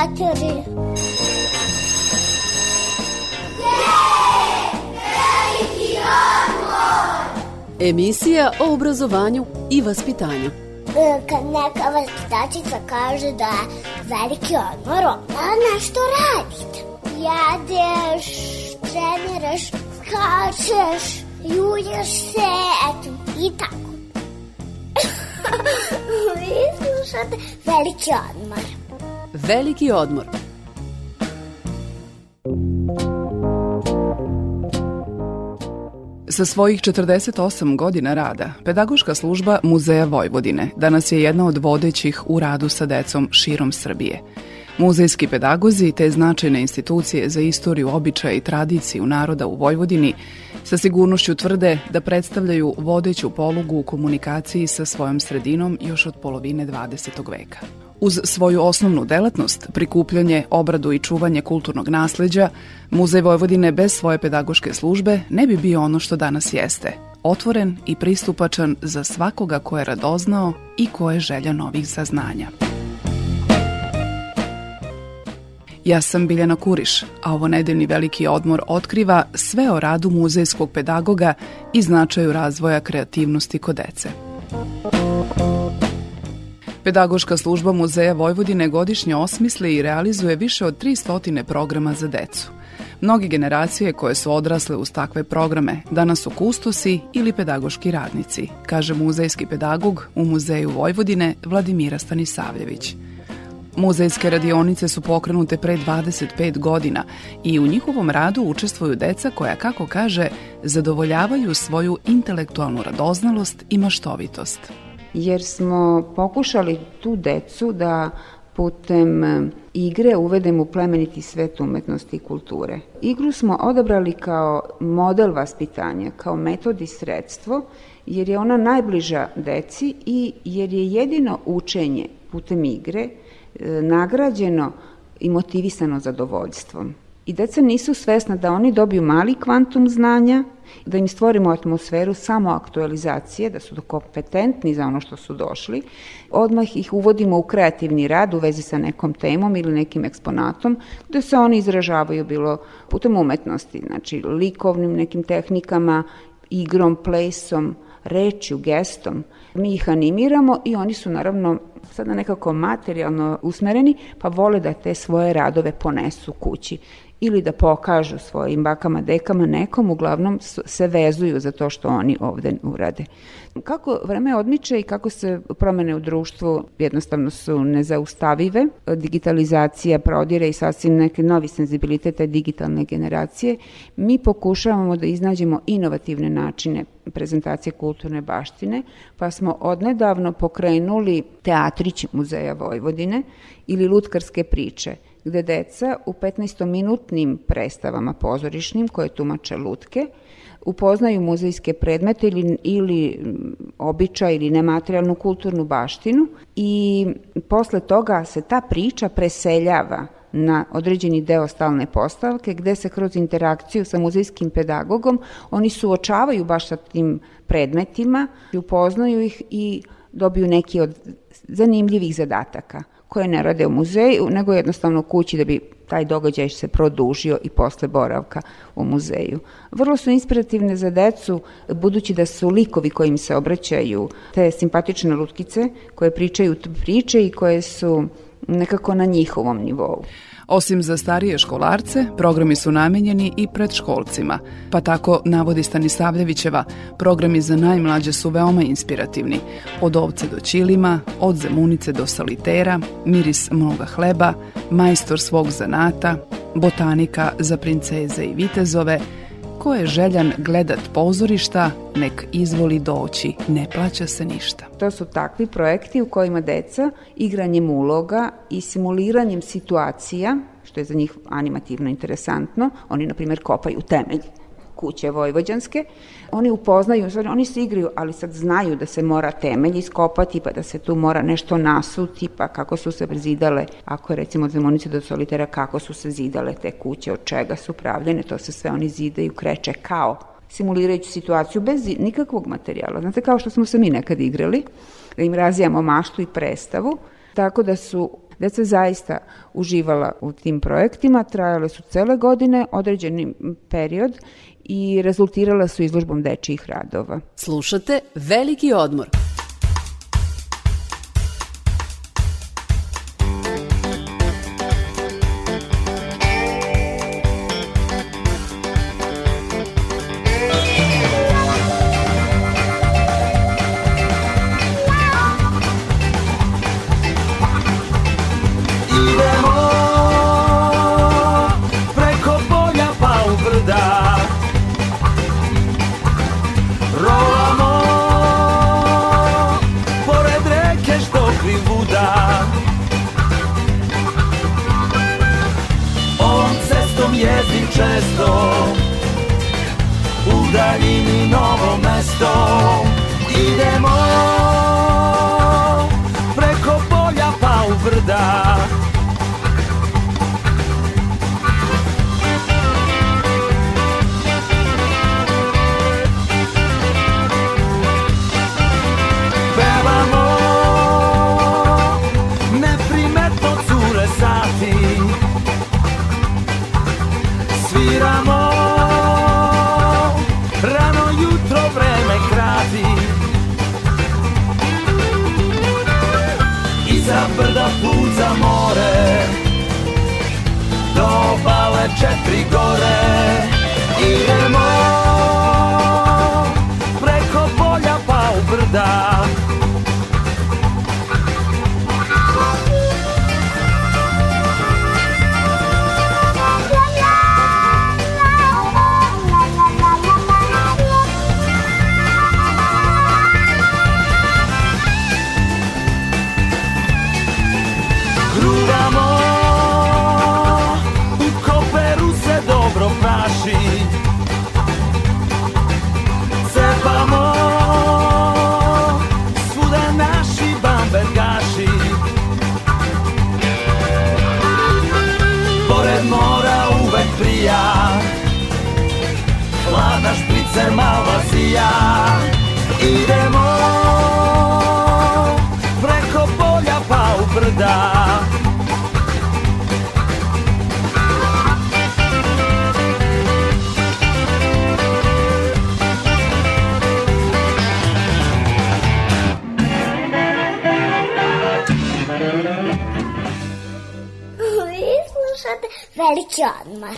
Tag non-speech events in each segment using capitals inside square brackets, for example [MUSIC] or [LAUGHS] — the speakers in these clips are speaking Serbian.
Četiri. Emisija o obrazovanju i vaspitanju. E, Kad neka vaspitačica kaže da je veliki odmor, onda nešto radite. Jedeš, treniraš, skačeš, julješ se, eto, i tako. [LAUGHS] Vi slušate veliki odmor. Veliki odmor. Sa svojih 48 godina rada, pedagoška služba Muzeja Vojvodine danas je jedna od vodećih u radu sa decom širom Srbije. Muzejski pedagozi te značajne institucije za istoriju, običaje i tradiciju naroda u Vojvodini sa sigurnošću tvrde da predstavljaju vodeću polugu u komunikaciji sa svojom sredinom još od polovine 20. veka. Uz svoju osnovnu delatnost, prikupljanje, obradu i čuvanje kulturnog nasleđa, Muzej Vojvodine bez svoje pedagoške službe ne bi bio ono što danas jeste, otvoren i pristupačan za svakoga ko je radoznao i ko je želja novih saznanja. Ja sam Biljana Kuriš, a ovo nedeljni veliki odmor otkriva sve o radu muzejskog pedagoga i značaju razvoja kreativnosti kod dece. Pedagoška služba Muzeja Vojvodine godišnje osmisli i realizuje više od 300 programa za decu. Mnogi generacije koje su odrasle uz takve programe danas su kustosi ili pedagoški radnici, kaže muzejski pedagog u Muzeju Vojvodine Vladimira Stanisavljević. Muzejske radionice su pokrenute pre 25 godina i u njihovom radu učestvuju deca koja, kako kaže, zadovoljavaju svoju intelektualnu radoznalost i maštovitost. Jer smo pokušali tu decu da putem e, igre uvedemo u plemeniti svet umetnosti i kulture. Igru smo odabrali kao model vaspitanja, kao metod i sredstvo, jer je ona najbliža deci i jer je jedino učenje putem igre E, nagrađeno i motivisano zadovoljstvom. I deca nisu svesna da oni dobiju mali kvantum znanja, da im stvorimo atmosferu samo aktualizacije, da su kompetentni za ono što su došli. Odmah ih uvodimo u kreativni rad u vezi sa nekom temom ili nekim eksponatom, gde se oni izražavaju bilo putem umetnosti, znači likovnim nekim tehnikama, igrom, plesom, rečju, gestom. Mi ih animiramo i oni su naravno sada nekako materijalno usmereni, pa vole da te svoje radove ponesu kući ili da pokažu svojim bakama, dekama, nekom, uglavnom se vezuju za to što oni ovde urade. Kako vreme odmiče i kako se promene u društvu jednostavno su nezaustavive, digitalizacija prodire i sasvim neki novi senzibilitete digitalne generacije, mi pokušavamo da iznađemo inovativne načine prezentacije kulturne baštine, pa smo odnedavno pokrenuli Teatrić muzeja Vojvodine ili Lutkarske priče – gde deca u 15-minutnim predstavama pozorišnim koje tumače lutke upoznaju muzejske predmete ili, ili običaj ili nematerijalnu kulturnu baštinu i posle toga se ta priča preseljava na određeni deo stalne postavke gde se kroz interakciju sa muzejskim pedagogom oni suočavaju baš sa tim predmetima, upoznaju ih i dobiju neki od zanimljivih zadataka koje ne rade u muzeju, nego jednostavno kući da bi taj događaj se produžio i posle boravka u muzeju. Vrlo su inspirativne za decu, budući da su likovi kojim se obraćaju te simpatične lutkice koje pričaju priče i koje su nekako na njihovom nivou. Osim za starije školarce, programi su namenjeni i predškolcima, pa tako, navodi Stanisavljevićeva, programi za najmlađe su veoma inspirativni. Od ovce do ćilima, od zemunice do salitera, miris mnoga hleba, majstor svog zanata, botanika za princeze i vitezove, ko je željan gledat pozorišta, nek izvoli doći, ne plaća se ništa. To su takvi projekti u kojima deca igranjem uloga i simuliranjem situacija, što je za njih animativno interesantno, oni na primjer kopaju temelj kuće vojvođanske, oni upoznaju, oni se igraju, ali sad znaju da se mora temelj iskopati, pa da se tu mora nešto nasuti, pa kako su se zidale, ako je recimo od Zemunice do Solitera, kako su se zidale te kuće, od čega su pravljene, to se sve oni zidaju, kreče kao simulirajući situaciju bez nikakvog materijala. Znate, kao što smo se mi nekad igrali, da im razijamo maštu i predstavu, tako da su Deca zaista uživala u tim projektima, trajale su cele godine, određeni period i rezultirala su izložbom dečijih radova. Slušate Veliki odmor. daljini novo mesto. Idemo brda put za more. Do obale četiri gore. Idemo preko polja pa u brda. Veliki odmor.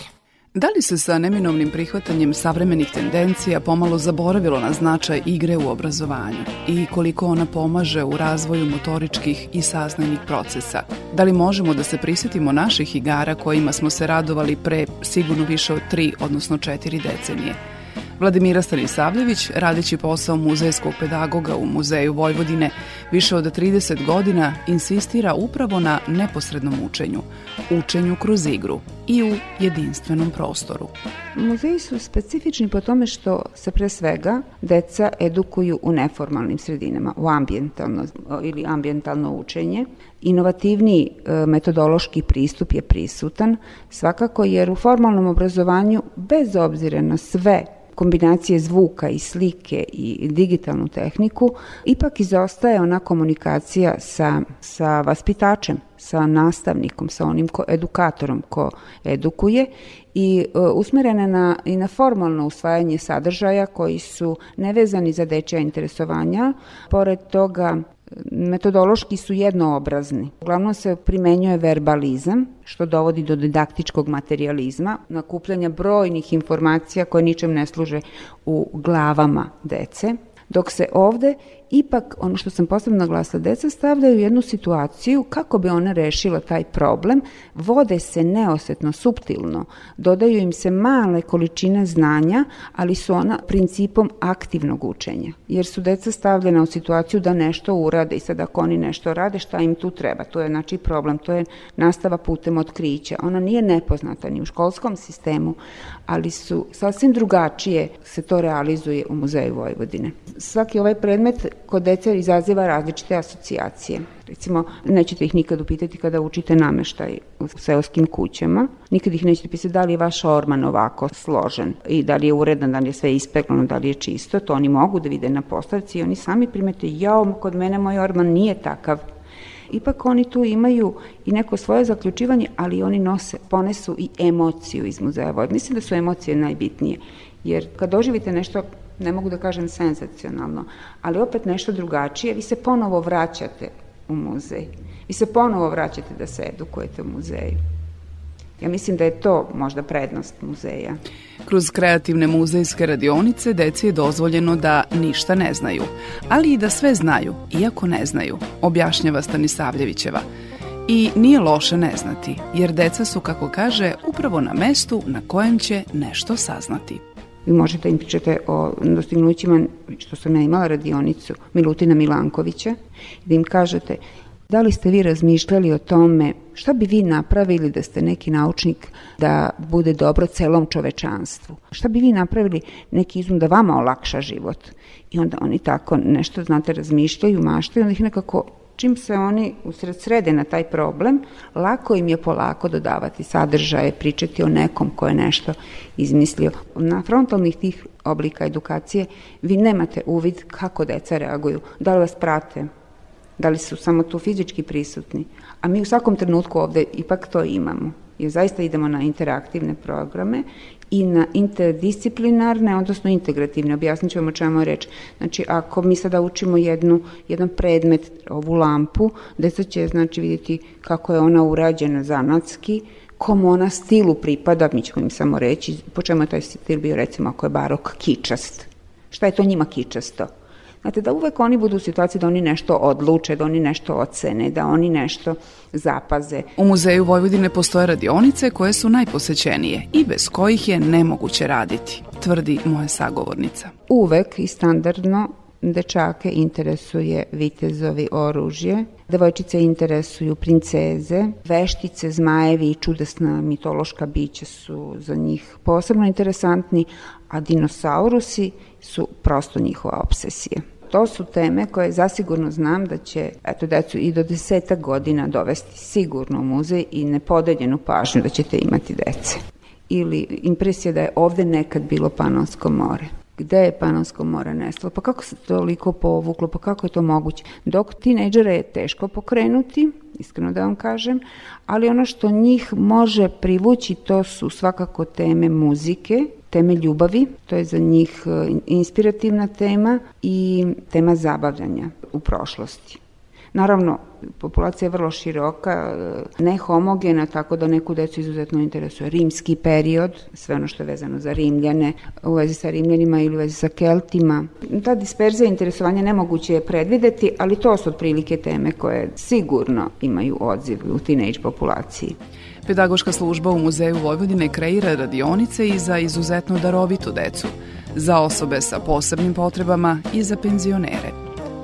Da li se sa neminovnim prihvatanjem savremenih tendencija pomalo zaboravilo na značaj igre u obrazovanju i koliko ona pomaže u razvoju motoričkih i saznajnih procesa? Da li možemo da se prisetimo naših igara kojima smo se radovali pre sigurno više od tri, odnosno četiri decenije? Vladimira Stanisavljević, radeći posao muzejskog pedagoga u Muzeju Vojvodine, više od 30 godina insistira upravo na neposrednom učenju, učenju kroz igru i u jedinstvenom prostoru. Muzeji su specifični po tome što se pre svega deca edukuju u neformalnim sredinama, u ambientalno ili ambientalno učenje. Inovativni e, metodološki pristup je prisutan, svakako jer u formalnom obrazovanju, bez obzira na sve kombinacije zvuka i slike i digitalnu tehniku, ipak izostaje ona komunikacija sa, sa vaspitačem, sa nastavnikom, sa onim ko, edukatorom ko edukuje i e, usmerene na, i na formalno usvajanje sadržaja koji su nevezani za dečja interesovanja. Pored toga, metodološki su jednoobrazni. Uglavnom se primenjuje verbalizam, što dovodi do didaktičkog materializma, nakupljanja brojnih informacija koje ničem ne služe u glavama dece, dok se ovde ipak, ono što sam posebno naglasila, deca stavljaju jednu situaciju kako bi ona rešila taj problem, vode se neosetno, suptilno, dodaju im se male količine znanja, ali su ona principom aktivnog učenja, jer su deca stavljena u situaciju da nešto urade i sad ako oni nešto rade, šta im tu treba? To je znači problem, to je nastava putem otkrića. Ona nije nepoznata ni u školskom sistemu, ali su sasvim drugačije se to realizuje u Muzeju Vojvodine. Svaki ovaj predmet kod dece izaziva različite asocijacije. Recimo, nećete ih nikad upitati kada učite nameštaj u seoskim kućama. Nikad ih nećete pisati da li je vaš orman ovako složen i da li je uredan, da li je sve ispeglano, da li je čisto. To oni mogu da vide na postavci i oni sami primete, jao, kod mene moj orman nije takav ipak oni tu imaju i neko svoje zaključivanje, ali oni nose, ponesu i emociju iz muzeja. Mislim da su emocije najbitnije, jer kad doživite nešto ne mogu da kažem senzacionalno, ali opet nešto drugačije, vi se ponovo vraćate u muzej. Vi se ponovo vraćate da se edukujete u muzeju. Ja mislim da je to možda prednost muzeja. Kroz kreativne muzejske radionice deci je dozvoljeno da ništa ne znaju, ali i da sve znaju, iako ne znaju, objašnjava Stanisavljevićeva. I nije loše ne znati, jer deca su, kako kaže, upravo na mestu na kojem će nešto saznati. Vi možete im pričate o dostignućima, što sam ja imala radionicu, Milutina Milankovića, da im kažete Da li ste vi razmišljali o tome šta bi vi napravili da ste neki naučnik da bude dobro celom čovečanstvu? Šta bi vi napravili neki izum da vama olakša život? I onda oni tako nešto, znate, razmišljaju, maštaju, onda ih nekako čim se oni usred srede na taj problem, lako im je polako dodavati sadržaje, pričati o nekom ko je nešto izmislio. Na frontalnih tih oblika edukacije vi nemate uvid kako deca reaguju, da li vas prate, da li su samo tu fizički prisutni, a mi u svakom trenutku ovde ipak to imamo. Jer zaista idemo na interaktivne programe i na interdisciplinarne, odnosno integrativne. Objasnit ću vam o čemu je reč. Znači, ako mi sada učimo jednu, jedan predmet, ovu lampu, deca će znači, vidjeti kako je ona urađena zanatski, kom ona stilu pripada, mi ćemo im samo reći po čemu je taj stil bio, recimo, ako je barok kičast. Šta je to njima kičasto? Znate, da uvek oni budu u situaciji da oni nešto odluče, da oni nešto ocene, da oni nešto zapaze. U Muzeju Vojvodine postoje radionice koje su najposećenije i bez kojih je nemoguće raditi, tvrdi moja sagovornica. Uvek i standardno dečake interesuje vitezovi oružje, devojčice interesuju princeze, veštice, zmajevi i čudesna mitološka bića su za njih posebno interesantni, a dinosaurusi su prosto njihova obsesija to su teme koje zasigurno znam da će eto, decu i do deseta godina dovesti sigurno u muzej i nepodeljenu pažnju da ćete imati dece. Ili impresija da je ovde nekad bilo Panonsko more gde je Panonsko more nestalo, pa kako se toliko povuklo, pa kako je to moguće. Dok tinejdžera je teško pokrenuti, iskreno da vam kažem, ali ono što njih može privući to su svakako teme muzike, teme ljubavi, to je za njih e, inspirativna tema i tema zabavljanja u prošlosti. Naravno, populacija je vrlo široka, e, ne homogena, tako da neku decu izuzetno interesuje rimski period, sve ono što je vezano za Rimljane, u vezi sa Rimljanima ili u vezi sa Keltima. Ta disperzija interesovanja nemoguće je predvideti, ali to su otprilike teme koje sigurno imaju odziv u teenage populaciji. Pedagoška služba u Muzeju Vojvodine kreira radionice i za izuzetno darovitu decu, za osobe sa posebnim potrebama i za penzionere.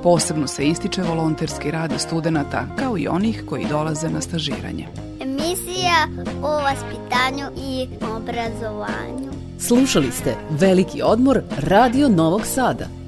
Posebno se ističe volonterski rad studenta, kao i onih koji dolaze na stažiranje. Emisija o vaspitanju i obrazovanju. Slušali ste Veliki odmor Radio Novog Sada.